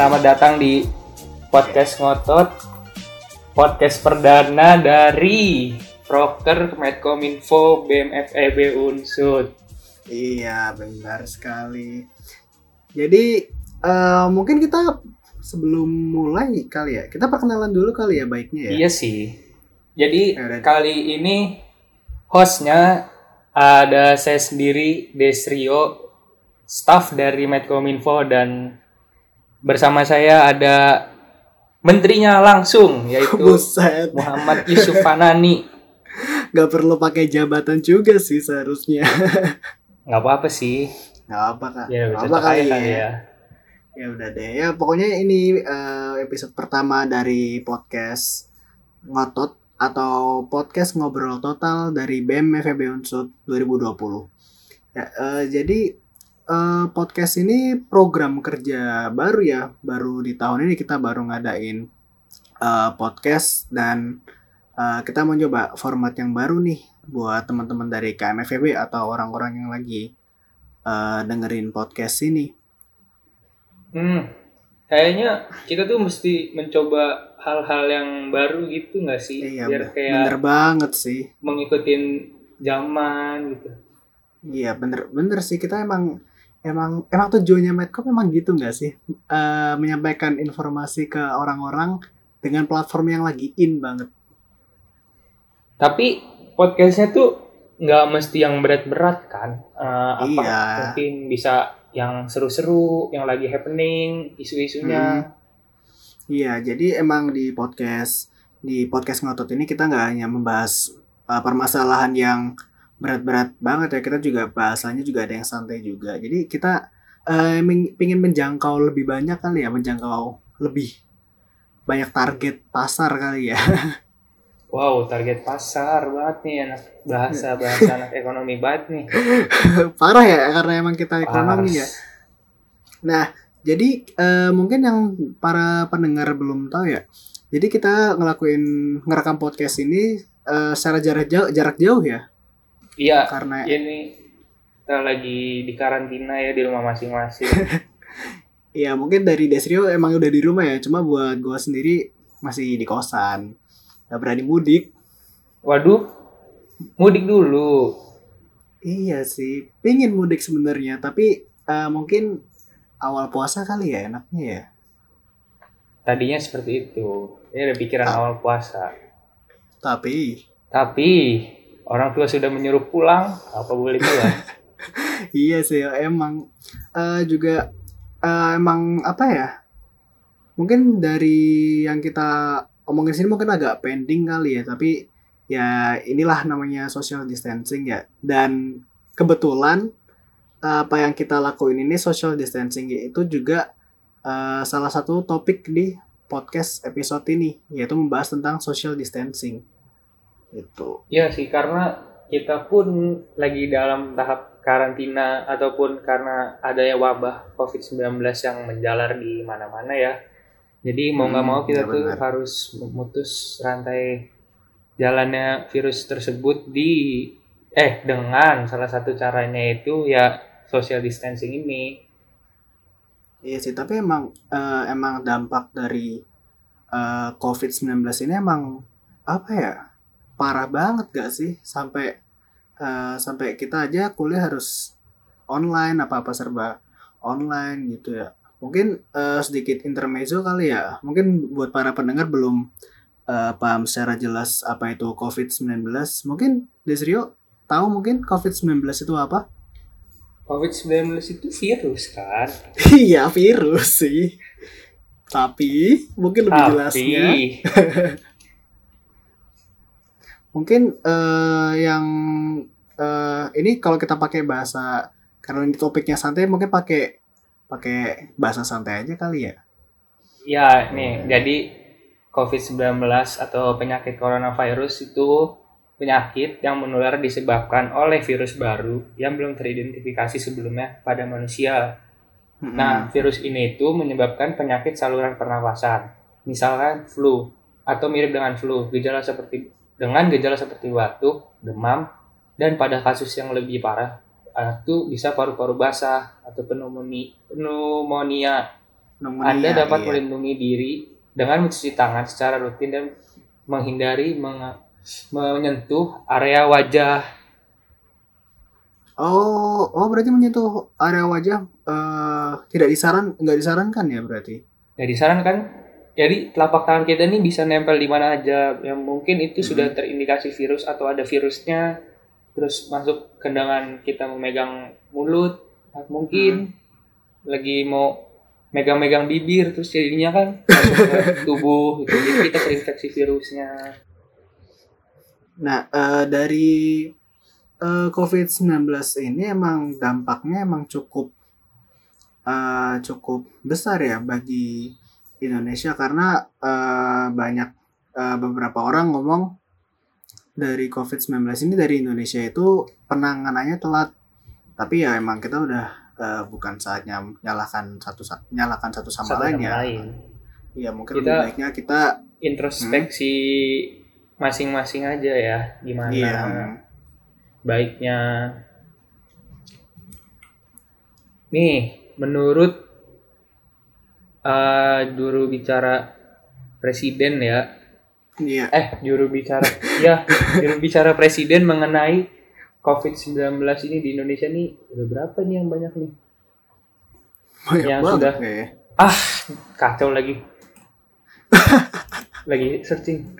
selamat datang di podcast ngotot podcast perdana dari Proker Medcominfo BMFEB Unsud. Iya, benar sekali. Jadi eh, mungkin kita sebelum mulai kali ya, kita perkenalan dulu kali ya baiknya ya. Iya sih. Jadi Ya udah. kali ini hostnya ada saya sendiri Desrio, staff dari Medcominfo dan bersama saya ada menterinya langsung yaitu Buset, Muhammad Yusuf Fanani. nggak perlu pakai jabatan juga sih seharusnya. Nggak apa-apa sih. Nggak apa kak. Ya, cocok apa kali ya. ya. Ya udah deh. Ya pokoknya ini eh, episode pertama dari podcast ngotot atau podcast ngobrol total dari BEM FEB Unsud 2020. Ya, eh, jadi eh, podcast ini program kerja baru ya, baru di tahun ini kita baru ngadain eh, podcast dan eh, kita mau coba format yang baru nih buat teman-teman dari KMFEB atau orang-orang yang lagi eh, dengerin podcast ini. Hmm, kayaknya kita tuh mesti mencoba hal-hal yang baru gitu nggak sih? Iya, Biar kayak bener banget sih. mengikutin zaman gitu. Iya, bener bener sih kita emang emang emang tujuannya Medcom emang gitu nggak sih? Eh, menyampaikan informasi ke orang-orang dengan platform yang lagi in banget. Tapi podcastnya tuh nggak mesti yang berat-berat kan? Eh, apa Iya. mungkin bisa yang seru-seru, yang lagi happening, isu-isunya. Iya, jadi emang di podcast di podcast ngotot ini kita nggak hanya membahas uh, permasalahan yang berat-berat banget ya, kita juga bahasanya juga ada yang santai juga. Jadi kita uh, ming- pingin menjangkau lebih banyak kali ya, menjangkau lebih banyak target pasar kali ya. Wow, target pasar banget nih anak bahasa bahasa anak ekonomi banget nih. Parah ya karena emang kita ekonomi ya. Pars. Nah, jadi eh, mungkin yang para pendengar belum tahu ya. Jadi kita ngelakuin ngerekam podcast ini eh, secara jarak jauh, jarak jauh ya. Iya, Karena ini kita lagi di karantina ya di rumah masing-masing. ya mungkin dari Desrio emang udah di rumah ya. Cuma buat gua sendiri masih di kosan. Gak berani mudik. Waduh, mudik dulu. Iya sih, pingin mudik sebenarnya. Tapi eh, mungkin awal puasa kali ya enaknya ya. Tadinya seperti itu. Ini ada pikiran Ah. awal puasa. Tapi Tapi orang tua sudah menyuruh pulang, apa boleh pulang? iya sih emang. Eh, juga eh, emang apa ya? Mungkin dari yang kita omongin sini mungkin agak pending kali ya tapi ya inilah namanya social distancing ya. Dan kebetulan apa yang kita lakuin ini social distancing itu juga eh, salah satu topik di podcast episode ini yaitu membahas tentang social distancing itu Iya sih, karena kita pun lagi dalam tahap karantina ataupun karena adanya wabah COVID-19 yang menjalar di mana-mana ya. Jadi mau nggak Hmm, mau kita ya tuh benar. harus memutus rantai jalannya virus tersebut di eh dengan salah satu caranya itu ya social distancing ini. Iya sih, tapi emang eh, emang dampak dari eh, COVID-19 ini emang apa ya? Parah banget gak sih? Sampai eh, sampai kita aja kuliah harus online apa-apa serba online gitu ya. Mungkin eh, sedikit intermezzo kali ya. Mungkin buat para pendengar belum eh, paham secara jelas apa itu COVID-19. Mungkin Desrio tahu mungkin COVID-19 itu apa? COVID-19 itu virus kan. Iya virus sih. Tapi mungkin lebih Tapi jelasnya mungkin eh, yang eh, ini kalau kita pakai bahasa karena ini topiknya santai mungkin pakai pakai bahasa santai aja kali ya. Ya, nih, jadi COVID-19 atau penyakit coronavirus itu penyakit yang menular disebabkan oleh virus baru yang belum teridentifikasi sebelumnya pada manusia. Nah, virus ini itu menyebabkan penyakit saluran pernafasan, misalkan flu atau mirip dengan flu, gejala seperti dengan gejala seperti batuk, demam, dan pada kasus yang lebih parah itu bisa paru-paru basah atau pneumonia. pneumonia. Pneumonia, Anda dapat iya. melindungi diri dengan mencuci tangan secara rutin dan menghindari menge- menyentuh area wajah. Oh, oh berarti menyentuh area wajah eh, tidak disaran nggak disarankan ya berarti? Ya disarankan jadi telapak tangan kita ini bisa nempel di mana aja. Yang mungkin itu sudah terindikasi virus atau ada virusnya terus masuk ke dengan kita memegang mulut mungkin. Lagi mau megang-megang bibir terus jadinya kan tubuh gitu. jadi kita terinfeksi virusnya. Nah, eh, dari eh, COVID-19 ini emang dampaknya emang cukup eh, cukup besar ya bagi Indonesia karena eh, banyak eh, beberapa orang ngomong dari COVID-19 ini dari Indonesia itu penanganannya telat. Tapi ya emang kita udah eh, bukan saatnya menyalahkan satu menyalahkan satu sama satu lain ya. lain Iya, mungkin Kita- lebih baiknya kita introspeksi masing-masing aja ya gimana iya baiknya nih menurut eh, juru bicara presiden ya. Iya. Eh juru bicara ya juru bicara presiden mengenai COVID-19 ini di Indonesia nih udah berapa nih yang banyak nih? Banyak yang banget sudah- kayaknya. kacau lagi. Lagi searching.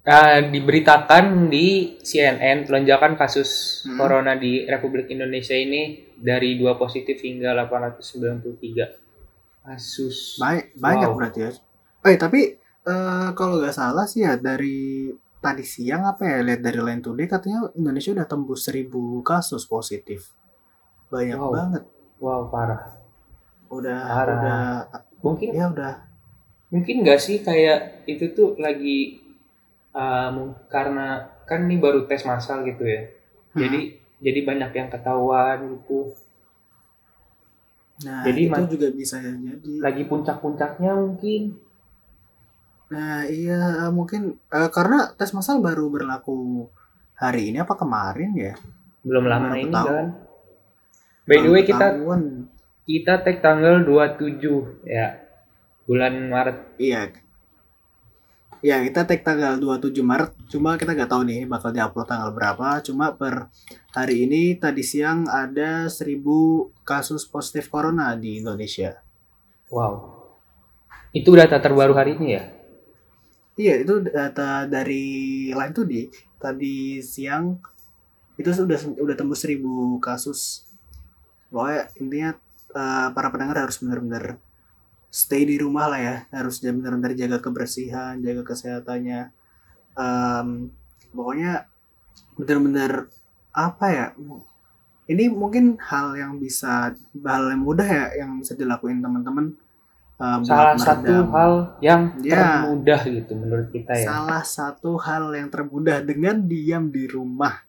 Ah, diberitakan di CNN lonjakan kasus Hmm. corona di Republik Indonesia ini dari dua positif hingga 893 kasus Banyak, banyak Wow. berarti ya. Eh tapi eh, kalau nggak salah sih ya dari tadi siang apa ya lihat dari Line Today katanya Indonesia udah tembus 1000 kasus positif. Banyak Wow. banget. wow parah Udah Parah. udah mungkin ya udah mungkin nggak sih kayak itu tuh lagi mung- karena kan ini baru tes massal gitu ya Hmm. jadi jadi banyak yang ketahuan gitu Nah, Jadi itu juga bisa jadi. lagi puncak-puncaknya mungkin Nah, iya eh, mungkin eh, karena tes massal baru berlaku hari ini apa kemarin ya? belum lama ini kan by the way kita ketahuan. kita tag tanggal 27 ya bulan Maret Iya. Ya, kita tag tanggal 27 Maret. Cuma kita nggak tahu nih bakal diupload tanggal berapa. Cuma per hari ini tadi siang ada 1000 kasus positif corona di Indonesia. wow itu data terbaru hari ini ya Iya, itu data dari Line Today. Tadi siang itu sudah udah tembus 1000 kasus. Pokoknya intinya eh, para pendengar harus benar-benar stay di rumah lah ya. Harus benar-benar jaga kebersihan, jaga kesehatannya. Em, pokoknya benar-benar apa ya? Ini mungkin hal yang bisa hal yang mudah ya yang bisa dilakuin teman-teman. buat salah satu meredam- hal yang Ya. termudah gitu menurut kita ya Salah satu hal yang termudah dengan diam di rumah.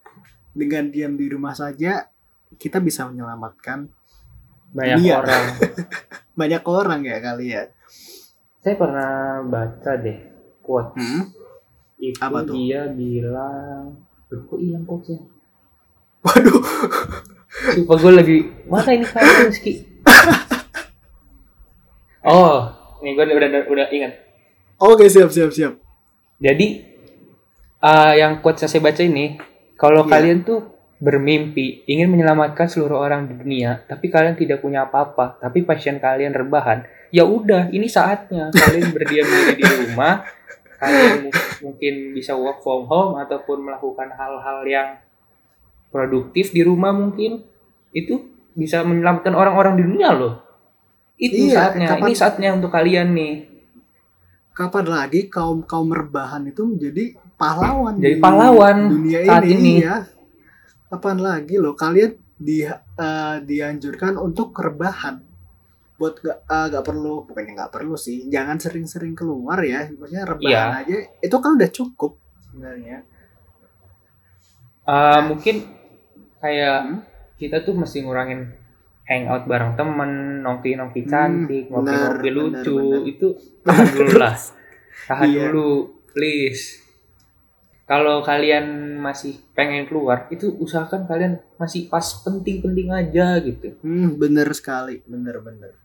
Dengan diam di rumah saja kita bisa menyelamatkan banyak Iya. orang banyak orang ya kali ya. saya pernah baca deh quote Hmm? itu Apa tuh? dia bilang Loh, kok hilang quotesnya Waduh, Sumpah gue lagi mana ini kamu Rizky oh ini gue udah udah, udah ingat oke siap siap siap. Jadi eh, yang quotes yang saya baca ini, kalau Iya. kalian tuh bermimpi ingin menyelamatkan seluruh orang di dunia, tapi kalian tidak punya apa-apa, tapi passion kalian rebahan, ya udah, ini saatnya kalian berdiam diri di rumah, kalian mu- mungkin bisa work from home ataupun melakukan hal-hal yang produktif di rumah mungkin, itu bisa menyelamatkan orang-orang di dunia loh. Itu Iya, saatnya, kapan- ini saatnya untuk kalian nih. Kapan lagi kaum kaum rebahan itu menjadi pahlawan Jadi di pahlawan dunia saat ini. ya. Kapan lagi loh kalian di eh, dianjurkan untuk rebahan buat gak, eh, gak perlu bukannya nggak perlu sih jangan sering-sering keluar ya maksudnya rebahan Iya. aja itu kan udah cukup sebenarnya Uh, mungkin kayak Hmm? kita tuh mesti ngurangin hangout bareng temen, nongki-nongki Hmm, cantik, bener, ngopi-ngopi lucu, bener, bener. itu tahan dulu lah. Tahan Iya. dulu, please. Kalau kalian masih pengen keluar, itu usahakan kalian masih pas penting-penting aja gitu. Hmm, bener sekali, bener-bener.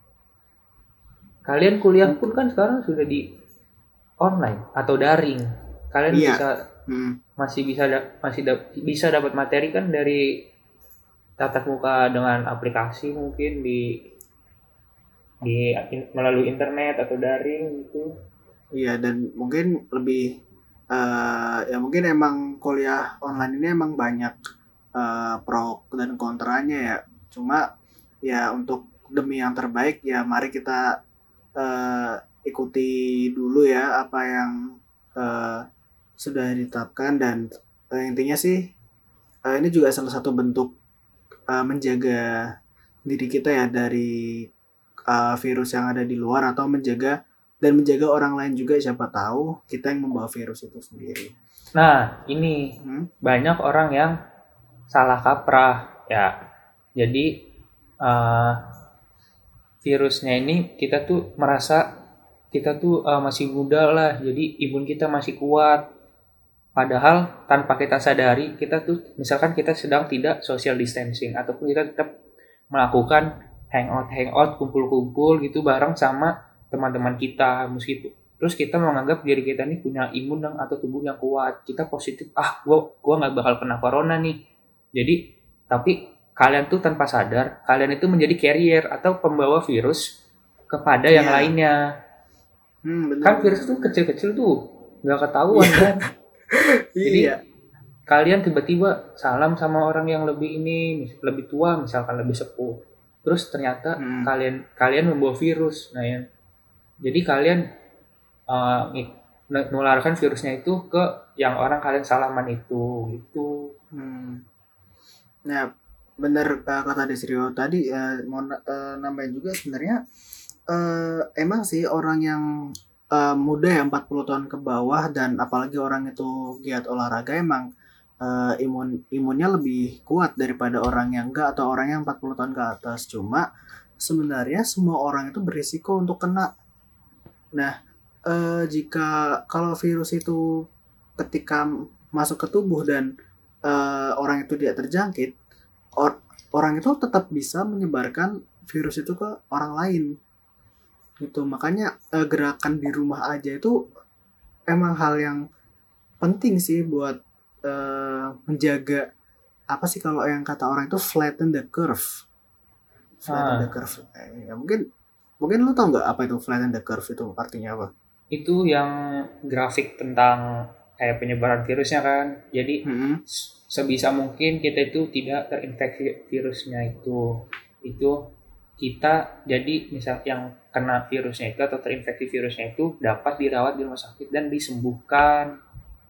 kalian kuliah pun kan sekarang sudah di online atau daring kalian Iya. bisa Hmm. masih bisa da- masih da- bisa dapat materi kan dari tatap muka dengan aplikasi mungkin di di in- melalui internet atau daring gitu Iya dan mungkin lebih eh ya mungkin emang kuliah online ini emang banyak eh, pro dan kontranya ya. Cuma ya untuk demi yang terbaik ya mari kita eh, ikuti dulu ya apa yang eh, sudah ditetapkan dan eh, intinya sih eh, ini juga salah satu bentuk eh, menjaga diri kita ya dari eh, virus yang ada di luar atau menjaga dan menjaga orang lain juga siapa tahu kita yang membawa virus itu sendiri. nah ini Hmm? banyak orang yang salah kaprah ya jadi eh, virusnya ini kita tuh merasa kita tuh eh, masih muda lah jadi imun kita masih kuat padahal tanpa kita sadari kita tuh misalkan kita sedang tidak social distancing ataupun kita tetap melakukan hangout hangout kumpul-kumpul gitu bareng sama teman-teman kita meskipun terus kita menganggap diri kita ini punya imun yang atau tubuh yang kuat kita positif ah gua gua nggak bakal kena corona nih jadi tapi kalian tuh tanpa sadar kalian itu menjadi carrier atau pembawa virus kepada yang Iya. lainnya Hmm, bener. kan virus tuh kecil-kecil tuh nggak ketahuan kan jadi iya. kalian tiba-tiba salam sama orang yang lebih ini lebih tua misalkan lebih sepuh terus ternyata Hmm. kalian kalian membawa virus nah ya jadi kalian uh, nularkan virusnya itu ke yang orang kalian salaman itu itu Hmm. Nah, bener eh, kata Desrio tadi eh, mau eh, nambahin juga sebenarnya eh, emang sih orang yang eh, muda ya 40 tahun ke bawah dan apalagi orang itu giat olahraga emang eh, imun imunnya lebih kuat daripada orang yang enggak atau orang yang 40 tahun ke atas. Cuma sebenarnya semua orang itu berisiko untuk kena. Nah, eh, jika kalau virus itu ketika masuk ke tubuh dan eh, orang itu tidak terjangkit, or- orang itu tetap bisa menyebarkan virus itu ke orang lain. Gitu. Makanya eh, gerakan di rumah aja itu emang hal yang penting sih buat eh, menjaga apa sih kalau yang kata orang itu flatten the curve. Flatten Ah. the curve. Eh, ya mungkin mungkin lu tau nggak apa itu flatten the curve itu artinya apa? itu yang grafik tentang kayak penyebaran virusnya kan jadi Mm-mm. sebisa mungkin kita itu tidak terinfeksi virusnya itu itu kita jadi misal yang kena virusnya itu atau terinfeksi virusnya itu dapat dirawat di rumah sakit dan disembuhkan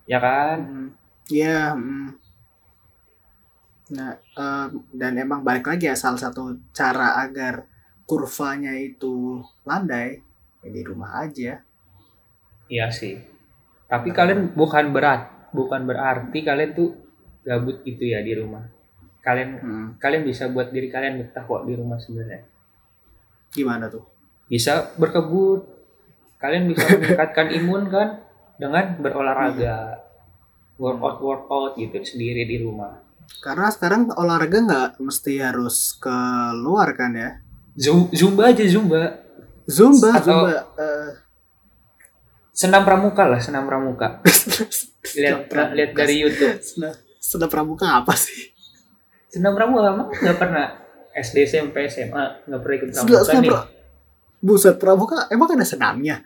ya kan Hmm, Iya. hmm. Nah, em, dan emang balik lagi ya salah satu cara agar kurvanya itu landai ya di rumah aja. iya sih. Tapi kalian bukan berat bukan berarti kalian tuh gabut gitu ya di rumah. Kalian Hmm, kalian bisa buat diri kalian betah kok di rumah sebenarnya. Gimana tuh? bisa berkebun kalian bisa meningkatkan imun kan dengan berolahraga. Workout workout gitu sendiri di rumah. Karena sekarang olahraga nggak mesti harus keluar kan ya? Zum- zumba aja zumba Zumba, Atau- zumba. eh, senam pramuka lah senam pramuka lihat lihat dari YouTube senam, senam pramuka apa sih? senam pramuka emang nggak pernah SD SMP SMA nggak pernah ikut pramuka senam nih pra- Buset pramuka emang ada senamnya?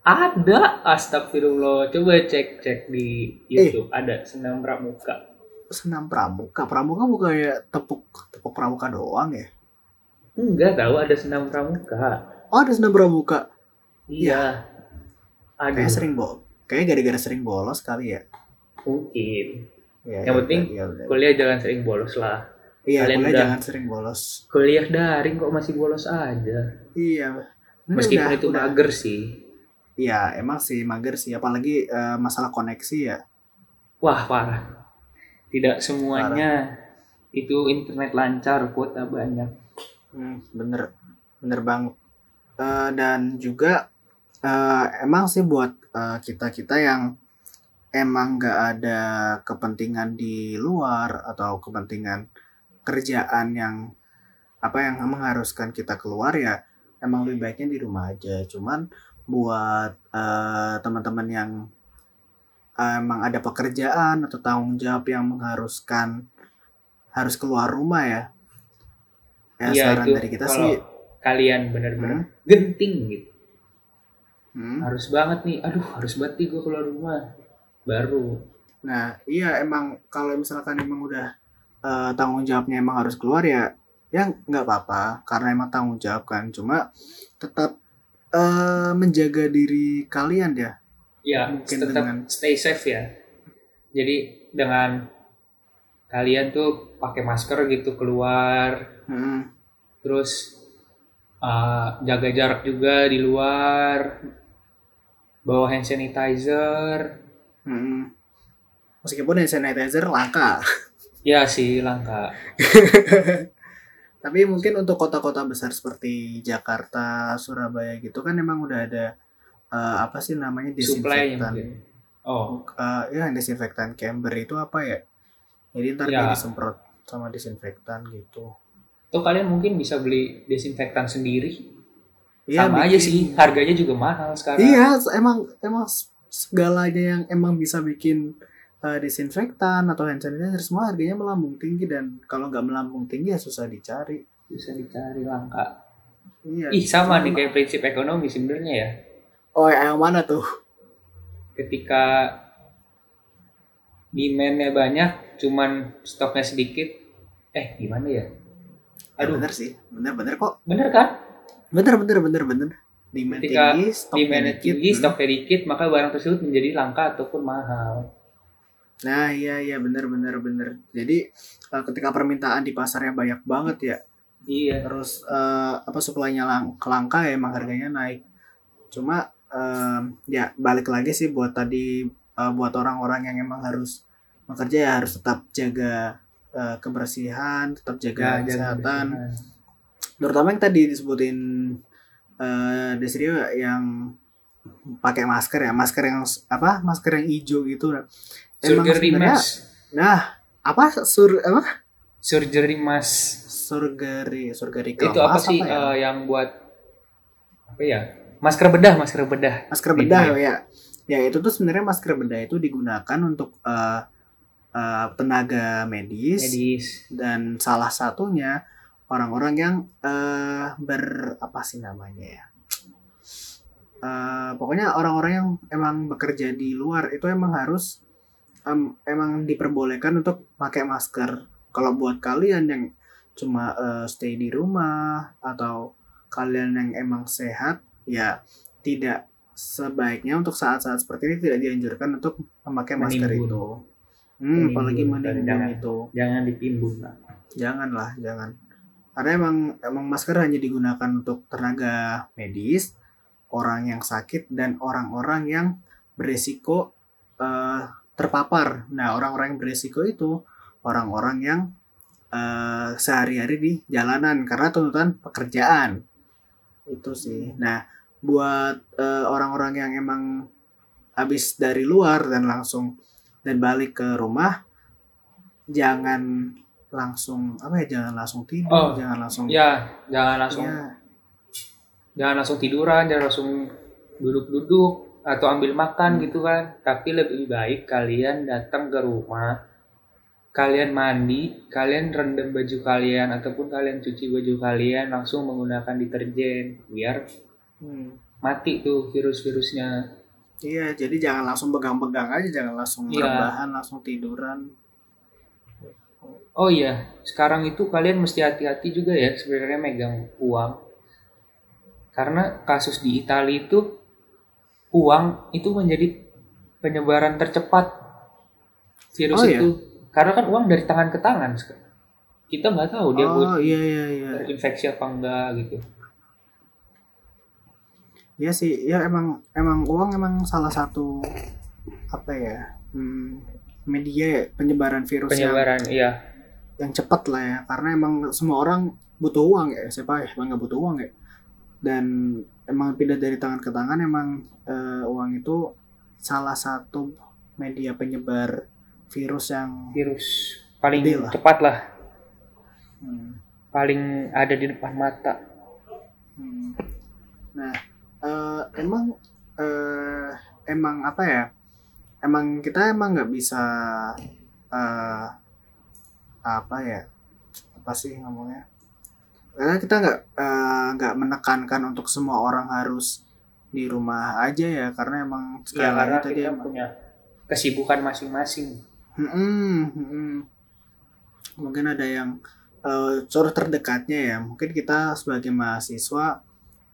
ada astagfirullah coba cek cek di Eh. YouTube ada senam pramuka Senam pramuka. Pramuka bukannya tepuk tepuk pramuka doang ya? Enggak tahu ada senam pramuka Oh ada senam pramuka. iya ada Kayak sering bol. Kayaknya gara-gara sering bolos kali ya. mungkin Ya, Yang ya penting ya kuliah jangan sering bolos lah Iya, kalian kuliah udah- jangan sering bolos. kuliah daring kok masih bolos aja Iya. Meskipun udah- itu udah- mager sih Iya, emang sih mager sih. Apalagi eh, masalah koneksi ya. wah parah tidak semuanya itu internet lancar kuota banyak Hmm, bener, bener banget. Eh, dan juga eh, emang sih buat kita kita yang emang nggak ada kepentingan di luar atau kepentingan kerjaan yang apa yang mengharuskan kita keluar ya emang lebih baiknya di rumah aja cuman buat eh, teman-teman yang eh, emang ada pekerjaan atau tanggung jawab yang mengharuskan harus keluar rumah ya ya Iya, saran itu dari kita kalau sih kalian benar-benar genting gitu. Hmm, harus banget nih aduh harus banget nih gue keluar rumah. Baru. Nah, iya emang kalau misalkan emang udah eh, tanggung jawabnya emang harus keluar ya, ya nggak apa-apa karena emang tanggung jawab kan. Cuma tetap eh, menjaga diri kalian ya. ya Mungkin tetap dengan- stay safe ya. Jadi dengan kalian tuh pakai masker gitu keluar. Hmm, terus uh, jaga jarak juga di luar. Bawa hand sanitizer. Hmm. Meskipun hand sanitizer langka, ya sih langka. Tapi mungkin untuk kota-kota besar seperti Jakarta, Surabaya gitu kan emang udah ada eh, apa sih namanya supply disinfektan. mungkin. Oh. Eh, ya disinfektan Camber itu apa ya? Jadi ntar Ya. disemprot sama disinfektan gitu. tuh kalian mungkin bisa beli desinfektan sendiri Iya, sama aja bikin- sih harganya juga mahal sekarang Iya, emang emang segalanya yang emang bisa bikin uh, disinfektan atau hand sanitizer semua harganya melambung tinggi dan kalau nggak melambung tinggi ya susah dicari. bisa dicari langka Iya. ih sama nih kayak prinsip ekonomi sebenarnya ya Oh, yang mana tuh? ketika demandnya banyak cuman stoknya sedikit. Eh gimana ya? Aduh, Aduh. bener sih, bener bener kok, bener kan? Bener bener bener bener. Demand Ketika tinggi, stoknya demandnya dikit. tinggi stoknya dikit maka barang tersebut menjadi langka ataupun mahal. Nah, iya iya. Bener bener bener. Jadi uh, ketika permintaan di pasarnya banyak banget ya, iya. terus eh, apa supply-nya lang kelangka ya emang harganya naik. Cuma em, ya balik lagi sih buat tadi eh, buat orang-orang yang emang harus bekerja ya harus tetap jaga eh, kebersihan tetap jaga Ya, kesehatan. berlebihan. terutama yang tadi disebutin eh Desrio yang pakai masker ya masker yang apa masker yang hijau gitu. Emang surgery mask. Nah apa sur apa? Surgery mask. Surgery surgery itu apa sih ya? eh, yang buat apa ya masker bedah masker bedah? Masker bedah ya. ya itu tuh sebenarnya masker bedah itu digunakan untuk eh, eh, tenaga medis, medis dan salah satunya orang-orang yang eh, ber apa sih namanya ya Eh, pokoknya orang-orang yang emang bekerja di luar itu emang harus em, emang diperbolehkan untuk pakai masker kalau buat kalian yang cuma eh, stay di rumah atau kalian yang emang sehat ya tidak sebaiknya untuk saat-saat seperti ini tidak dianjurkan untuk memakai masker Menimbun. itu. Hmm, apalagi Menimbun, jangan. itu. jangan ditimbun lah Janganlah, jangan. Karena emang emang masker hanya digunakan untuk tenaga medis, orang yang sakit dan orang-orang yang beresiko eh, terpapar. Nah, orang-orang yang beresiko itu orang-orang yang eh, sehari-hari di jalanan karena tuntutan pekerjaan. Itu sih. Nah, buat eh, orang-orang yang emang habis dari luar dan langsung dan balik ke rumah jangan langsung apa ya jangan langsung tidur Oh, jangan langsung ya jangan langsung ya, jangan langsung tiduran jangan langsung duduk-duduk atau ambil makan gitu kan. Tapi lebih baik kalian datang ke rumah kalian mandi kalian rendam baju kalian ataupun kalian cuci baju kalian langsung menggunakan deterjen biar hmm. mati tuh virus-virusnya iya jadi jangan langsung pegang-pegang aja jangan langsung Iya. rebahan langsung tiduran oh iya sekarang itu kalian mesti hati-hati juga ya sebenarnya megang uang karena kasus di Italia itu uang itu menjadi penyebaran tercepat virus Oh, iya? itu karena kan uang dari tangan ke tangan sekarang. kita nggak tahu dia oh iya iya iya terinfeksi apa enggak gitu Iya sih ya emang emang uang emang salah satu apa ya hmm, media ya, penyebaran virus yang penyebaran iya. yang cepat lah ya karena emang semua orang butuh uang ya siapa ya emang nggak butuh uang ya. Dan emang pindah dari tangan ke tangan emang eh, uang itu salah satu media penyebar virus yang virus paling lah. cepat lah. Hmm, paling ada di depan mata. Hmm, Nah, eh, emang eh, emang apa ya? Emang kita emang nggak bisa eh, apa ya? Apa sih ngomongnya? Karena kita nggak nggak menekankan untuk semua orang harus di rumah aja ya, karena emang ya karena tadi kita emang punya kesibukan masing-masing Mm-mm, mm-mm. Mungkin ada yang eh contoh terdekatnya ya. Mungkin kita sebagai mahasiswa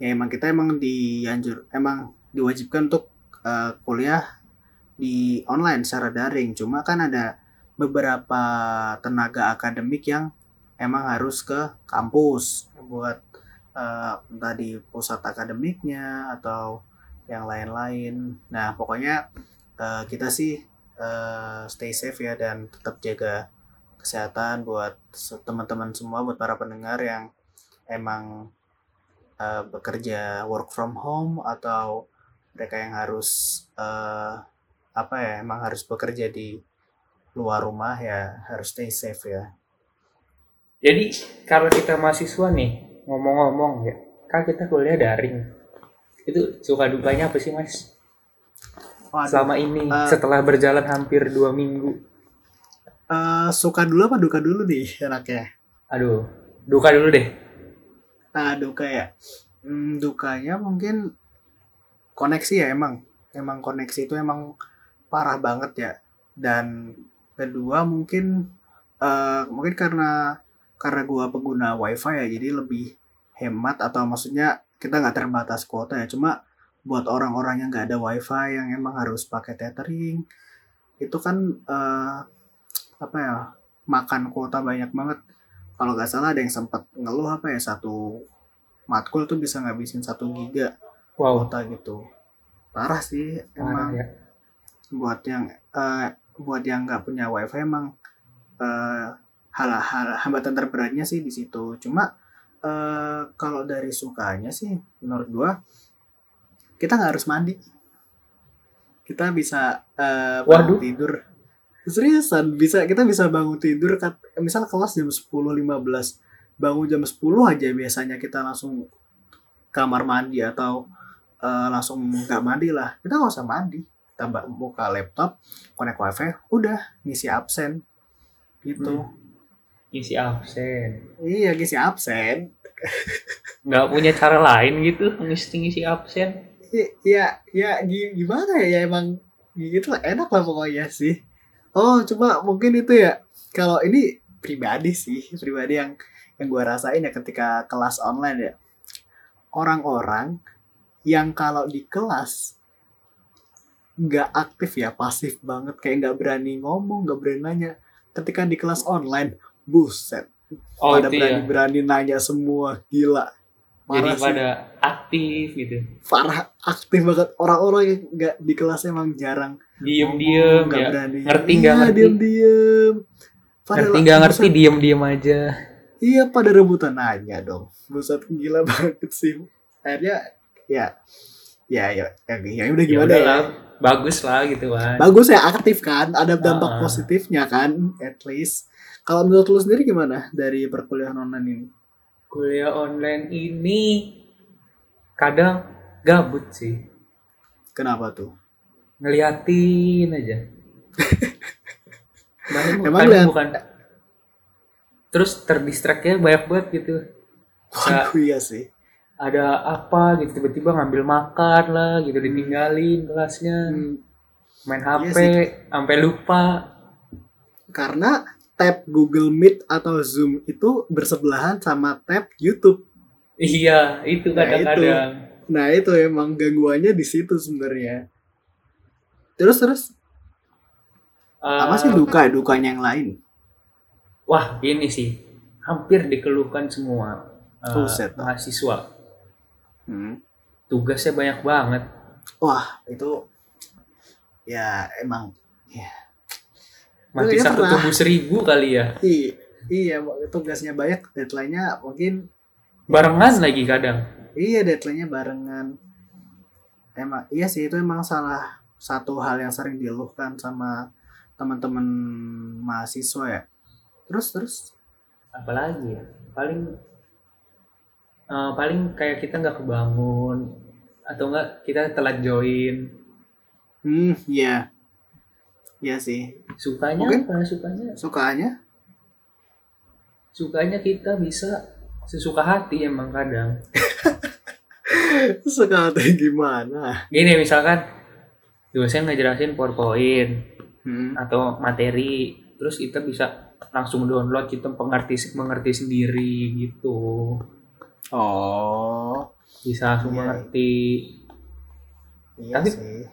ya emang kita emang dianjur emang diwajibkan untuk eh, kuliah di online secara daring. Cuma kan ada beberapa tenaga akademik yang emang harus ke kampus buat eh, entah pusat akademiknya atau yang lain-lain. Nah, pokoknya eh, kita sih eh, stay safe ya dan tetap jaga kesehatan buat teman-teman semua buat para pendengar yang emang eh, bekerja work from home atau mereka yang harus eh, apa ya emang harus bekerja di luar rumah ya harus stay safe ya. jadi kalau kita mahasiswa nih ngomong-ngomong ya kan kita kuliah daring itu suka dukanya apa sih mas Waduh, selama ini eh, setelah berjalan hampir dua minggu eh, suka dulu apa duka dulu nih enaknya? aduh duka dulu deh Nah, duka ya. Hmm, dukanya mungkin koneksi ya emang. Emang koneksi itu emang parah banget ya. Dan kedua mungkin eh, mungkin karena karena gua pengguna wifi ya jadi lebih hemat atau maksudnya kita nggak terbatas kuota ya. Cuma buat orang-orang yang nggak ada wifi yang emang harus pakai tethering itu kan eh, apa ya makan kuota banyak banget kalau nggak salah ada yang sempat ngeluh apa ya satu matkul tuh bisa ngabisin satu giga wow. kuota gitu. Parah sih parah emang. ya. Buat yang eh, buat yang nggak punya wifi emang eh, hal, hal hambatan terberatnya sih di situ. Cuma eh, kalau dari sukanya sih menurut gua kita nggak harus mandi. Kita bisa eh, bangun Waduh. tidur seriusan bisa kita bisa bangun tidur kat, misal kelas jam 10.15 bangun jam 10 aja biasanya kita langsung kamar mandi atau eh, langsung nggak mandi lah. Kita nggak usah mandi ba- buka laptop connect wifi udah ngisi absen. Gitu. Isi absen. Iya ngisi absen. Nggak punya cara lain gitu ngisi ngisi absen? I- ya ya gi- gimana ya ya emang gitu lah enak lah pokoknya sih oh cuma mungkin itu ya. Kalau ini pribadi sih pribadi yang yang gue rasain ya ketika kelas online ya. Orang-orang yang kalau di kelas nggak aktif ya pasif banget kayak nggak berani ngomong nggak berani nanya. Ketika di kelas online buset. Oh pada ya. berani-berani nanya semua gila jadi parah sih. pada aktif gitu. Parah aktif banget. Orang-orang yang nggak di kelas emang jarang diem diem nggak ya berani. Ngerti iya, nggak ngerti? diem diem ngerti nggak ngerti diem diem aja. Iya pada rebutan nanya dong. Buset gila banget sih. Akhirnya ya ya ya ya, ya udah ya gimana ya, lah bagus lah gitu kan bagus ya aktif kan? Ada dampak Ah. positifnya kan at least. Kalau menurut lu sendiri gimana dari perkuliahan online ini kuliah online ini kadang gabut sih. Kenapa tuh? Ngeliatin aja. Bahkan Emang kadang liat- bukan. Terus terdistraknya banyak banget gitu. Waduh iya sih? ada apa gitu tiba-tiba ngambil makan lah gitu ditinggalin kelasnya. Hmm, main Iya HP sih. sampai lupa. Karena tab Google Meet atau Zoom itu bersebelahan sama tab YouTube iya itu Nah, kadang-kadang Nah itu emang gangguannya di situ sebenarnya. Terus terus apa Eh, sih duka dukanya yang lain? wah ini sih hampir dikeluhkan semua eh, Buset. mahasiswa Hmm. tugasnya banyak banget Wah itu ya emang mati satu pernah. tubuh seribu kali ya i- iya tugasnya banyak deadline-nya mungkin barengan lagi kadang iya deadline-nya barengan. Emang iya sih itu emang salah satu hal yang sering dikeluhkan sama teman-teman mahasiswa ya. Terus terus apalagi ya paling eh, paling kayak kita nggak kebangun atau enggak kita telat join Hmm, iya. Iya sih. sukanya Mungkin- apa sukanya Sukanya? sukanya kita bisa sesuka hati emang kadang Suka hati gimana? gini misalkan dosen ngejelasin powerpoint Hmm. atau materi terus kita bisa langsung download kita mengerti mengerti sendiri gitu Oh, bisa langsung Iya. mengerti iya Tapi- sih.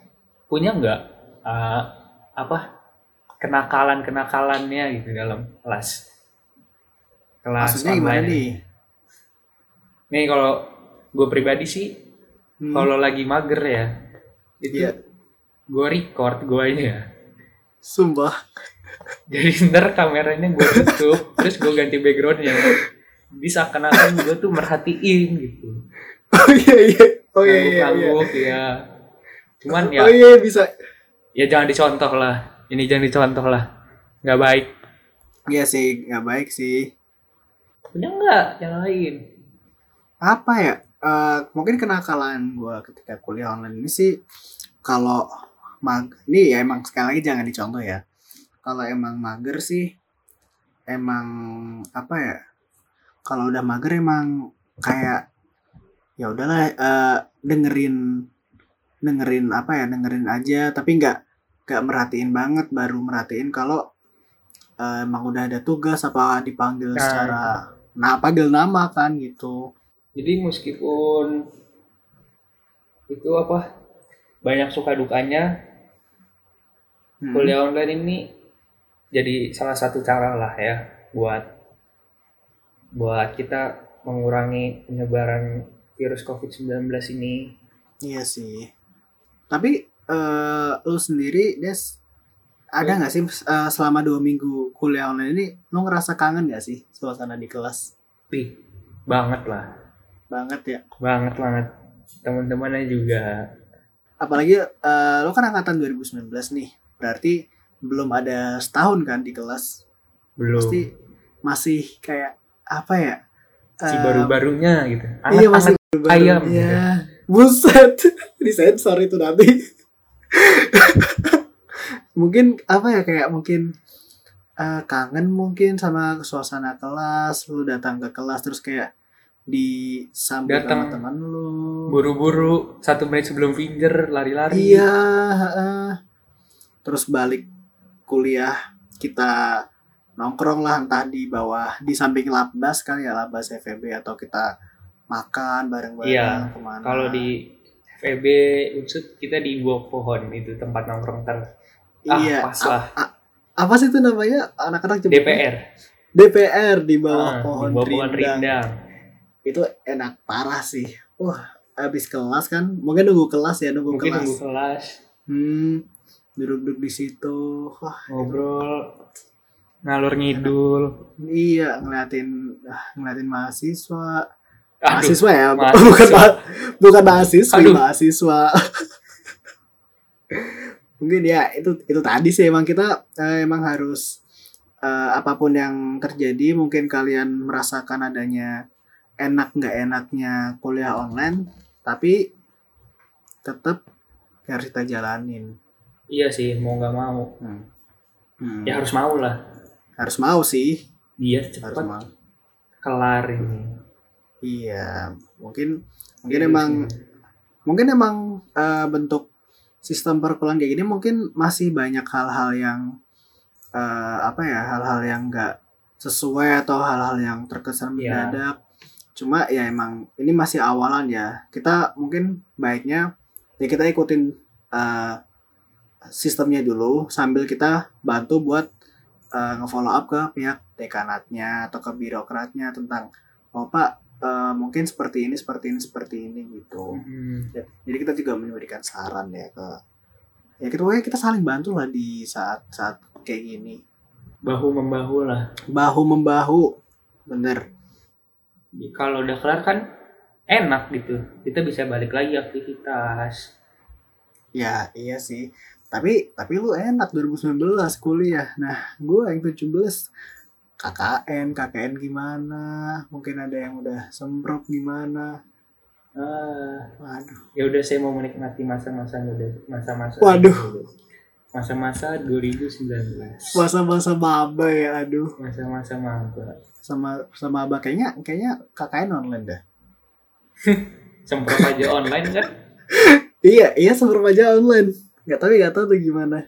punya nggak uh, apa kenakalan kenakalannya gitu dalam kelas kelas Maksudnya gimana nih? nih kalau gue pribadi sih Hmm. kalau lagi mager ya itu Iya. gue record gue ya Sumpah. jadi ntar kameranya gue tutup terus gue ganti backgroundnya bisa akan gue tuh merhatiin gitu Oh iya iya. Oh iya iya. iya. ngangguk ya cuman ya Oh iya bisa. Ya jangan dicontoh lah ini jangan dicontoh lah nggak baik Iya sih, nggak baik sih. punya nggak yang lain Apa ya? Eh, mungkin kenakalan gua ketika kuliah online ini sih kalau mag ini ya emang sekali lagi jangan dicontoh ya. Kalau emang mager sih emang apa ya? Kalau udah mager emang kayak ya udahlah eh, dengerin dengerin apa ya dengerin aja tapi nggak nggak merhatiin banget baru merhatiin kalau eh, emang udah ada tugas apa dipanggil Nah, secara nah panggil nama kan gitu jadi meskipun itu apa banyak suka dukanya Hmm. kuliah online ini jadi salah satu cara lah ya buat buat kita mengurangi penyebaran virus COVID-19 ini. Iya sih. Tapi eh lu sendiri, Des, ada nggak sih eh, selama dua minggu kuliah online ini, lu ngerasa kangen nggak sih suasana di kelas? Wih, banget lah, Banget ya. banget banget. Teman-temannya juga. Apalagi eh lu kan angkatan 2019 nih, berarti belum ada setahun kan di kelas. Belum. Pasti masih kayak apa ya? si baru-barunya gitu. Iya masih Anget-anget baru. ayam, Iya. Buset. Disensor itu nanti. mungkin apa ya kayak mungkin eh, kangen mungkin sama suasana kelas, lu datang ke kelas terus kayak disambut Datang. sama teman lu. buru-buru satu menit sebelum finger lari-lari. Iya, heeh. Terus balik kuliah kita nongkrong lah entah di bawah di samping labas kali ya labas FEB atau kita makan bareng-bareng Iya, ke mana. Kalau di FEB Unsut kita di bawah pohon itu tempat nongkrong ter ah, iya, pas lah. a- a- apa sih itu namanya anak-anak? DPR. DPR di bawah Ah, pohon di bawah pohon rindang. rindang. Itu enak parah sih. Wah, habis kelas kan, mungkin nunggu kelas ya, nunggu Mungkin kelas. nunggu kelas Hmm, duduk-duduk di situ. Wah, ngobrol ngalur ngidul. iya ngeliatin ah, ngeliatin mahasiswa. Aduh, mahasiswa ya, mahasiswa. bukan ma- bukan mahasiswa, Aduh. mahasiswa. Mungkin ya itu itu tadi sih emang kita eh, emang harus eh, apa pun yang terjadi mungkin kalian merasakan adanya enak nggak enaknya kuliah online tapi tetap harus kita jalanin. iya sih mau nggak mau. Hmm. Ya harus mau lah. harus mau sih, Biar harus cepat mau. kelar ini. Iya, mungkin mungkin Virus emang ini. mungkin emang eh, bentuk sistem perkuliahan kayak gini mungkin masih banyak hal-hal yang eh, apa ya hal-hal yang enggak sesuai atau hal-hal yang terkesan Iya. mendadak cuma ya emang ini masih awalan ya kita mungkin baiknya ya kita ikutin eh, sistemnya dulu sambil kita bantu buat eh, nge-follow up ke pihak dekanatnya atau ke birokratnya tentang oh pak eh, mungkin seperti ini seperti ini seperti ini gitu. Ya, jadi kita juga memberikan saran ya ke ya kita pokoknya kita saling bantu lah di saat saat kayak gini bahu membahu lah. bahu membahu bener Kalau udah kelar kan enak gitu. Kita bisa balik lagi aktivitas. ya iya sih tapi tapi lu enak 2019 kuliah nah gue yang 17 KKN, KKN gimana? Mungkin ada yang udah semprot gimana? Ah, Waduh. ya udah saya mau menikmati masa-masa muda, masa-masa Waduh. masa-masa 2019. Masa-masa maba ya, aduh. Masa-masa maba. Sama sama abah kayaknya kayaknya KKN online dah. Semprot aja online kan? Iya, iya semprot aja online. Gak tahu gak tahu tuh gimana.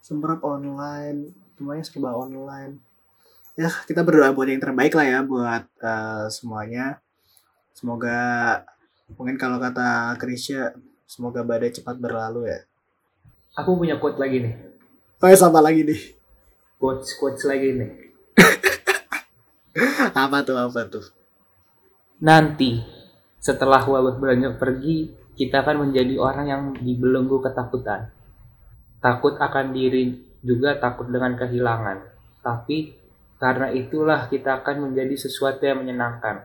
Semprot online, semuanya serba online. Ya, kita berdoa buat yang terbaik lah ya buat eh, semuanya. Semoga mungkin kalau kata Krisya, semoga badai cepat berlalu ya. Aku punya quote lagi nih. Oh, ya, sama lagi nih. Quotes quotes lagi nih. Apa tuh apa tuh? Nanti setelah wabah beranjak pergi, kita akan menjadi orang yang dibelenggu ketakutan. Takut akan diri juga takut dengan kehilangan. Tapi karena itulah kita akan menjadi sesuatu yang menyenangkan.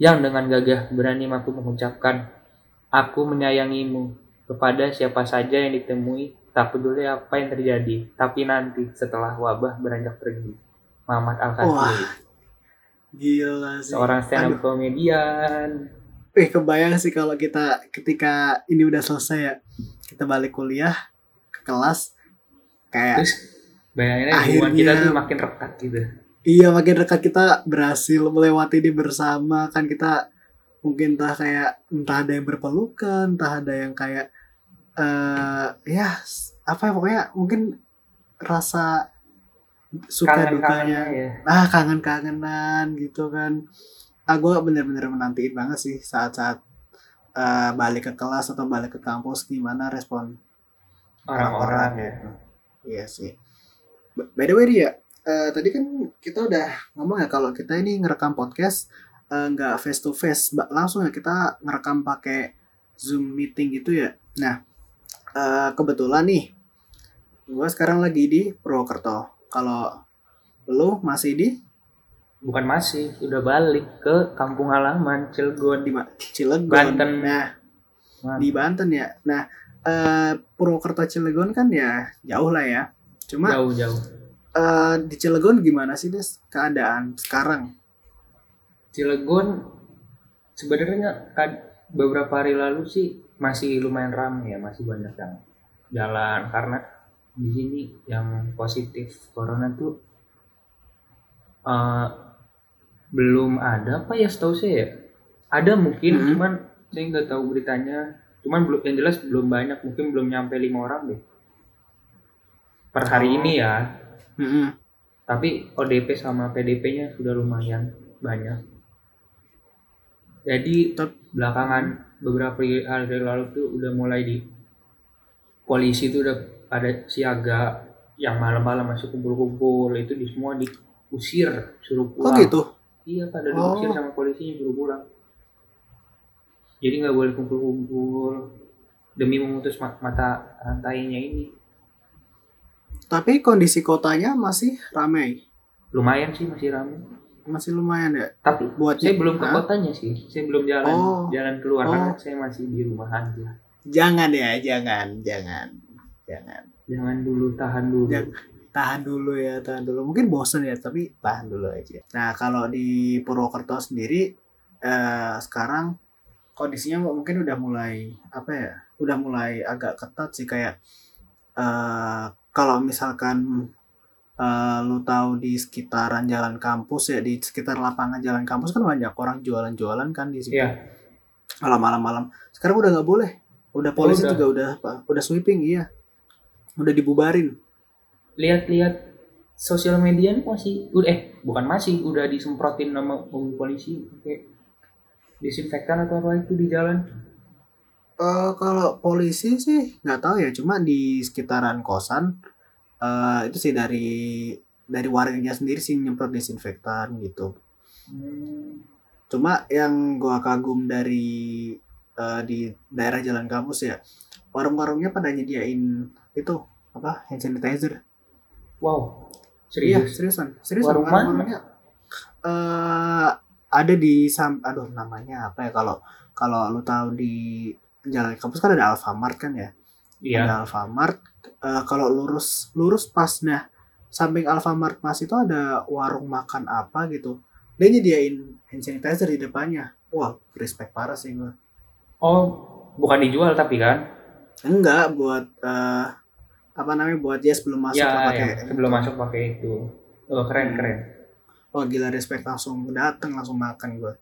Yang dengan gagah berani mampu mengucapkan, Aku menyayangimu kepada siapa saja yang ditemui, tak peduli apa yang terjadi. Tapi nanti setelah wabah beranjak pergi. Muhammad al Wah, Gila sih. seorang stand up komedian. Eh kebayang sih kalau kita ketika ini udah selesai ya kita balik kuliah ke kelas kayak Terus bayanginnya hubungan Akhirnya- kita tuh makin rekat gitu. iya makin dekat kita berhasil melewati ini bersama kan kita mungkin entah kayak entah ada yang berpelukan entah ada yang kayak eh ya apa ya pokoknya mungkin rasa suka dukanya Kangen-kangennya ya. ah kangen-kangenan gitu kan ah gue bener-bener menantiin banget sih saat-saat eh, balik ke kelas atau balik ke kampus gimana respon Orang-orang ya. gitu. iya sih by the way dia eh, tadi kan kita udah ngomong ya kalau kita ini ngerekam podcast eh, nggak face to face langsung ya kita ngerekam pakai zoom meeting gitu ya nah eh, kebetulan nih gue sekarang lagi di Purwokerto kalau lu masih di Bukan masih, udah balik ke kampung halaman Cilegon di Cilegon. Banten. Nah, Mana? di Banten ya. Nah, eh, Purwokerto Cilegon kan ya jauh lah ya. Cuma jauh-jauh. eh, di Cilegon gimana sih Des keadaan sekarang? Cilegon sebenarnya kan beberapa hari lalu sih masih lumayan ramai ya, masih banyak yang jalan karena di sini yang positif corona tuh eh, belum ada apa ya setahu saya ya. Ada mungkin Mhm. cuman saya nggak tahu beritanya. Cuman belum yang jelas belum banyak, mungkin belum nyampe lima orang deh. Per hari Oh. ini ya, Mm-mm. tapi ODP sama PDP-nya sudah lumayan banyak. Jadi Tep- belakangan beberapa hari lalu tuh udah mulai di polisi tuh udah pada siaga yang malam-malam masih kumpul-kumpul itu di semua diusir suruh Oh pulang. gitu. Iya pada Oh. diusir sama polisinya suruh pulang. Jadi nggak boleh kumpul-kumpul demi memutus ma- mata rantainya ini. Tapi kondisi kotanya masih ramai. Lumayan sih masih ramai. Masih lumayan ya. Tapi Buat saya belum ke kotanya sih. Saya belum jalan Oh. jalan keluar Oh. karena saya masih di rumah aja. Jangan ya, jangan, jangan. Jangan. Jangan dulu tahan dulu. Jangan. Tahan dulu ya, tahan dulu. Mungkin bosen ya, tapi tahan dulu aja. Nah, kalau di Purwokerto sendiri eh, sekarang kondisinya mungkin udah mulai apa ya? Udah mulai agak ketat sih kayak eh kalau misalkan eh, lu tahu di sekitaran jalan kampus ya di sekitar lapangan jalan kampus kan banyak orang jualan-jualan kan di situ. Iya. Kalau malam-malam. Sekarang udah nggak boleh. Udah polisi udah. juga udah apa? Udah sweeping iya. Udah dibubarin. Lihat-lihat sosial media nih masih udah eh bukan masih udah disemprotin nama polisi kayak disinfektan atau apa itu di jalan. Eh kalau polisi sih nggak tahu ya, cuma di sekitaran kosan eh itu sih dari dari warganya sendiri sih nyemprot disinfektan gitu. Hmm. Cuma yang gua kagum dari eh, di daerah jalan kampus ya, warung-warungnya pada nyediain itu apa hand sanitizer. Wow. Iya, Serius. seriusan, seriusan. Warung warung-warungnya eh ada di sam, aduh namanya apa ya kalau kalau lu tahu di jalan kampus kan ada Alfamart kan ya. Iya. ada Alfamart eh, kalau lurus lurus pas nah samping Alfamart Mas itu ada warung makan apa gitu dia nyediain hand sanitizer di depannya wah respect parah sih gue Oh, bukan dijual tapi kan? enggak buat eh, apa namanya buat dia sebelum masuk ya, ya, pakai sebelum masuk pakai itu. Oh, keren Hmm. keren. oh gila respect langsung dateng langsung makan gue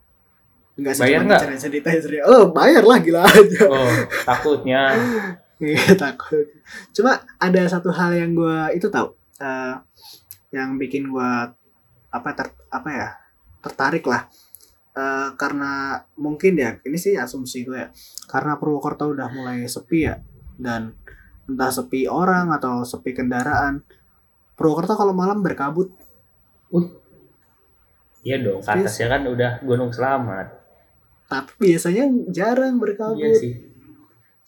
enggak sih Bayar nggak? sanitizer ya oh bayar lah gila aja Oh, takutnya. Iya takut. Cuma ada satu hal yang gue itu tahu, eh, yang bikin gue apa ter, apa ya tertarik lah, Eh, karena mungkin ya ini sih asumsi gue ya, karena Purwokerto udah mulai sepi ya dan entah sepi orang atau sepi kendaraan, Purwokerto kalau malam berkabut. Iya dong, atasnya kan udah Gunung Selamat. Tapi biasanya jarang berkabut. Iya sih.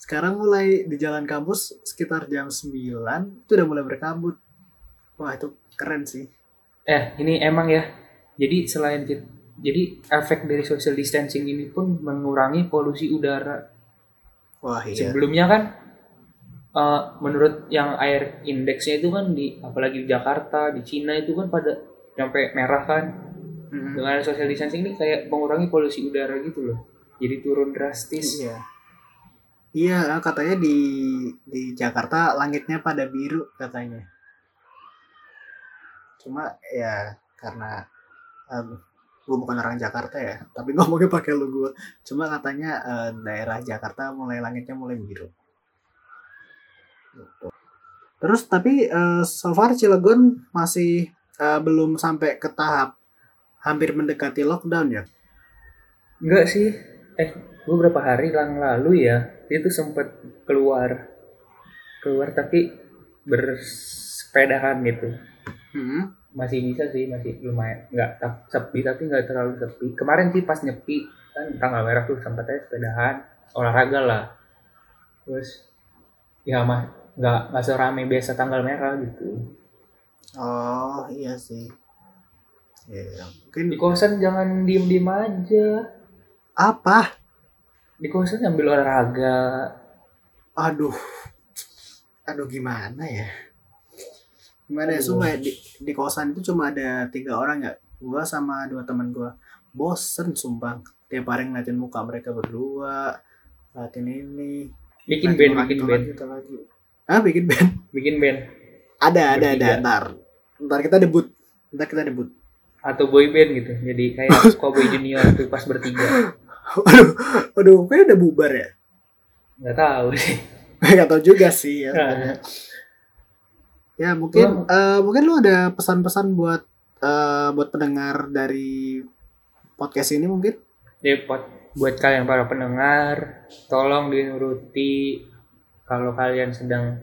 Sekarang mulai di jalan kampus sekitar jam 9 itu udah mulai berkabut. Wah itu keren sih. Eh, ini emang ya. Jadi selain jadi efek dari social distancing ini pun mengurangi polusi udara. Wah iya. Sebelumnya kan eh, menurut yang air indeksnya itu kan di apalagi di Jakarta, di Cina itu kan pada sampai merah kan. Mm-mm. Dengan social distancing ini kayak mengurangi polusi udara gitu loh. Jadi turun drastis. Iya. Iya, katanya di di Jakarta langitnya pada biru katanya. Cuma ya karena gue bukan orang Jakarta ya, tapi ngomongnya pakai lu gue. Cuma katanya eh, daerah Jakarta mulai langitnya mulai biru. Gitu. Terus tapi eh, so far Cilegon masih eh, belum sampai ke tahap hampir mendekati lockdown ya. Enggak sih. Eh, beberapa hari yang lalu ya, itu sempat keluar. Keluar tapi bersepedahan gitu. Hmm. Masih bisa sih, masih lumayan. Enggak tap- sepi tapi enggak terlalu sepi. Kemarin sih pas nyepi kan tanggal merah tuh sempat aja sepedahan, olahraga lah. Terus ya mah nggak nggak serame biasa tanggal merah gitu. Oh iya sih. Ya, mungkin Di kosan jangan diem-diem aja. apa? Di kosan sambil olahraga. Aduh, aduh gimana ya? Gimana ya? Sumpah di, di kosan itu cuma ada tiga orang ya. Gua sama dua teman gua. Bosen sumpah. Tiap hari ngeliatin muka mereka berdua. Ngeliatin ini. Bikin band, bikin band, lagi, itu lagi. Ah, bikin band? bikin band. Ada, ada, ada. Ntar. Ntar kita debut. Ntar kita debut. Atau boy band gitu jadi kayak Cowboy Junior tuh pas bertiga Aduh, aduh, kayaknya udah bubar ya. nggak tahu sih Gak tau juga sih ya. Nah. sebenarnya. Ya mungkin eh, mungkin lu ada pesan-pesan buat eh, buat pendengar dari podcast ini mungkin? jadi buat buat kalian para pendengar tolong dinuruti kalau kalian sedang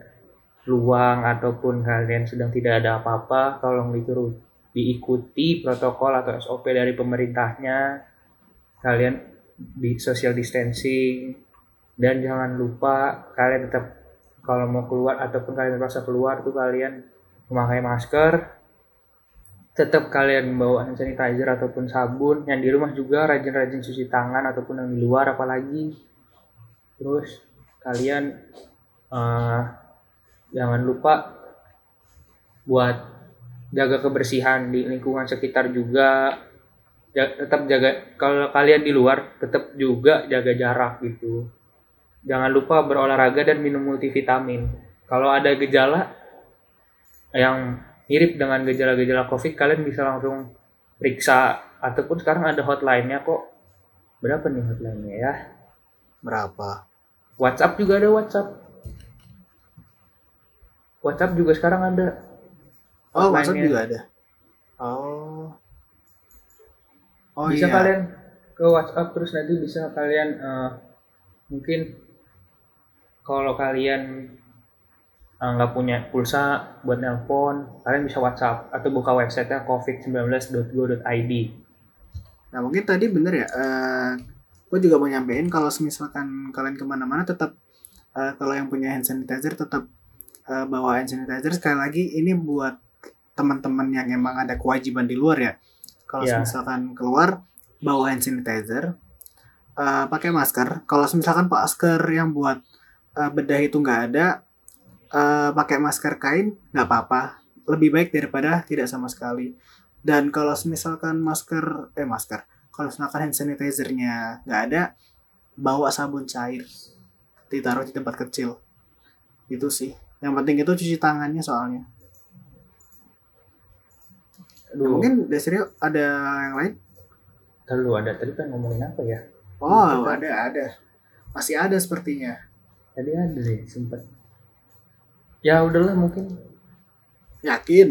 luang ataupun kalian sedang tidak ada apa-apa tolong diturut diikuti protokol atau SOP dari pemerintahnya. Kalian di social distancing. Dan jangan lupa kalian tetap kalau mau keluar ataupun kalian merasa keluar tuh kalian memakai masker. Tetap kalian bawa hand sanitizer ataupun sabun. Yang di rumah juga rajin-rajin cuci tangan ataupun yang di luar apalagi. Terus kalian eh, jangan lupa buat jaga kebersihan di lingkungan sekitar juga Ja- tetap jaga kalau kalian di luar tetap juga jaga jarak gitu jangan lupa berolahraga dan minum multivitamin kalau ada gejala yang mirip dengan gejala-gejala COVID, kalian bisa langsung periksa ataupun sekarang ada hotline-nya kok. Berapa nih hotline-nya ya? Berapa? WhatsApp juga ada WhatsApp. WhatsApp juga sekarang ada. Oh. WhatsApp juga ada. Oh. Oh bisa iya. kalian ke WhatsApp terus nanti bisa kalian eh, mungkin kalau kalian eh, nggak punya pulsa buat nelpon, kalian bisa WhatsApp atau buka websitenya covid19.go.id. Nah mungkin tadi bener ya. Eh, gue juga mau nyampein kalau misalkan kalian ke mana-mana tetap eh, kalau yang punya hand sanitizer tetap eh, bawa hand sanitizer. Sekali lagi ini buat teman-teman yang emang ada kewajiban di luar ya. Kalau Iya. misalkan keluar bawa hand sanitizer, eh, pakai masker. Kalau misalkan masker yang buat eh, bedah itu nggak ada, eh, pakai masker kain nggak apa-apa. lebih baik daripada tidak sama sekali. Dan kalau misalkan masker eh masker, kalau misalkan hand sanitizer-nya nggak ada, bawa sabun cair, ditaruh di tempat kecil. Itu sih. Yang penting itu cuci tangannya soalnya. Aduh, Mungkin Desri ada yang lain? Lalu ada tadi kan ngomongin apa ya? Oh, Kita- ada ada. Masih ada sepertinya. Tadi ada deh sempet. Ya udahlah mungkin. Yakin?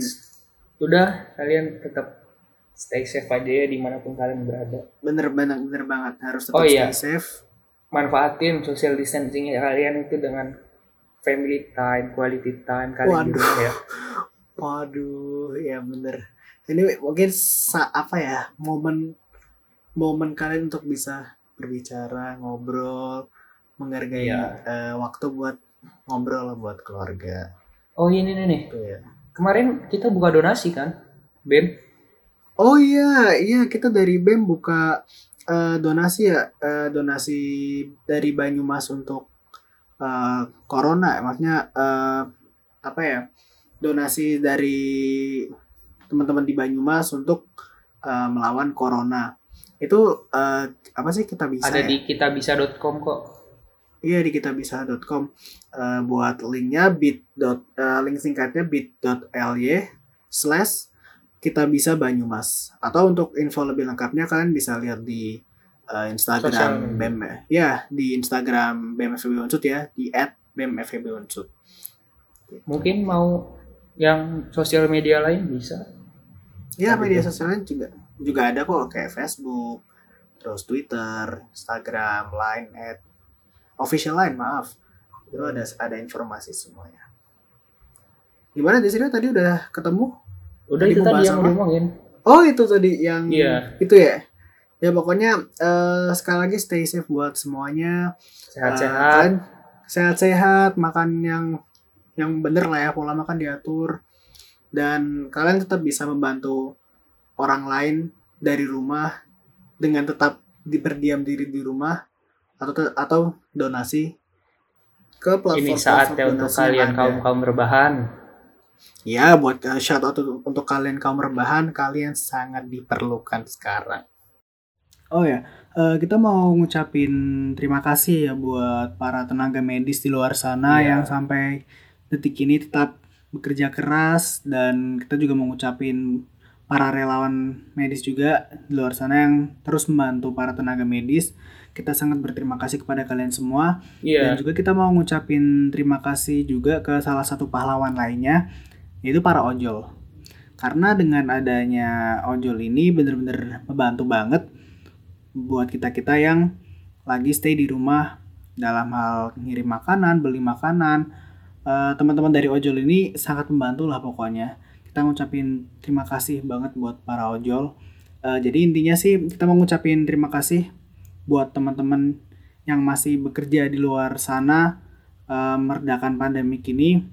Udah kalian tetap stay safe aja ya di mana pun kalian berada. Bener banget, bener banget. Harus tetap Oh, iya. stay safe. Manfaatin social distancing kalian itu dengan family time, quality time kalian di Waduh. rumah ya. Waduh, ya bener. Ini mungkin sa apa ya momen momen kalian untuk bisa berbicara, ngobrol, menghargai Iya. eh, waktu buat ngobrol lah buat keluarga. Oh ini nih nih. Ya. Kemarin kita buka donasi kan? BEM. Oh iya, iya kita dari BEM buka eh, donasi ya, eh, donasi dari Banyumas untuk eh, corona, maksudnya eh, apa ya? Donasi dari teman-teman di Banyumas untuk eh, melawan corona. Itu eh, apa sih kita bisa Ada ya? di kitabisa.com kok. Iya di kitabisa.com Eh, buat linknya bit dot eh, link singkatnya bit.ly slash kita bisa Banyumas atau untuk info lebih lengkapnya kalian bisa lihat di Sosial Instagram. BEM ya di Instagram BEM FEB Unsut ya di at BEM FEB Unsut Mungkin mau yang sosial media lain bisa. Ya Ada media sosialnya juga juga ada kok kayak Facebook terus Twitter Instagram Line at official line maaf itu ada ada informasi semuanya gimana di sini tadi udah ketemu Udah Tadi itu tadi yang apa? diomongin. oh itu tadi yang Iya. itu ya ya pokoknya eh, sekali lagi stay safe buat semuanya Eh, Sehat-sehat. kalian sehat-sehat makan yang yang bener lah ya pola makan diatur dan kalian tetap bisa membantu orang lain dari rumah dengan tetap di berdiam diri di rumah atau atau donasi ke platform Ini saatnya untuk kalian kaum kaum berbahan. ya buat uh, shout out untuk, untuk kalian kaum rebahan kalian sangat diperlukan sekarang oh ya eh, kita mau ngucapin terima kasih ya buat para tenaga medis di luar sana Iya. yang sampai detik ini tetap bekerja keras dan kita juga mau ngucapin para relawan medis juga di luar sana yang terus membantu para tenaga medis kita sangat berterima kasih kepada kalian semua dan Iya. juga kita mau ngucapin terima kasih juga ke salah satu pahlawan lainnya, yaitu para ojol. Karena dengan adanya ojol ini bener-bener membantu banget buat kita-kita yang lagi stay di rumah dalam hal ngirim makanan, beli makanan. Eh, teman-teman dari ojol ini sangat membantu lah pokoknya. Kita ngucapin terima kasih banget buat para ojol. Eh, jadi intinya sih kita mau ngucapin terima kasih buat teman-teman yang masih bekerja di luar sana eh, meredakan pandemi ini.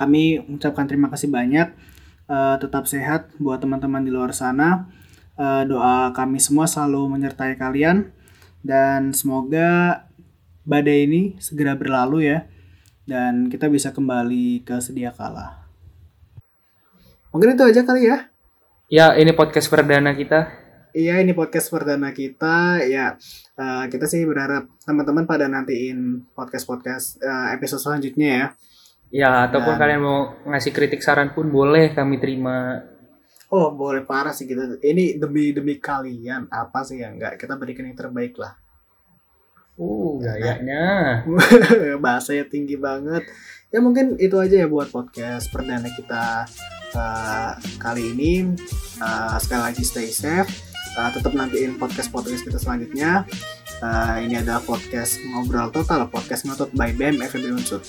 Kami mengucapkan terima kasih banyak. Eh, tetap sehat buat teman-teman di luar sana. Eh, doa kami semua selalu menyertai kalian dan semoga badai ini segera berlalu ya dan kita bisa kembali ke sedia kala. Mungkin itu aja kali ya. Ya, ini podcast perdana kita. Iya, ini podcast perdana kita. Ya, eh, kita sih berharap teman-teman pada nantiin podcast-podcast eh, episode selanjutnya ya. Ya, ataupun Dan- kalian mau ngasih kritik saran pun boleh kami terima. Oh, boleh parah sih kita. Ini demi demi kalian. Apa sih yang enggak kita berikan yang terbaik lah. Uh, gayanya. Bahasanya tinggi banget. Ya mungkin itu aja ya buat podcast perdana kita eh, kali ini. Eh, sekali lagi stay safe. Eh, tetap nantiin podcast-podcast kita selanjutnya. Eh, ini adalah podcast ngobrol total, podcast ngotot by BEM FEB Unsur.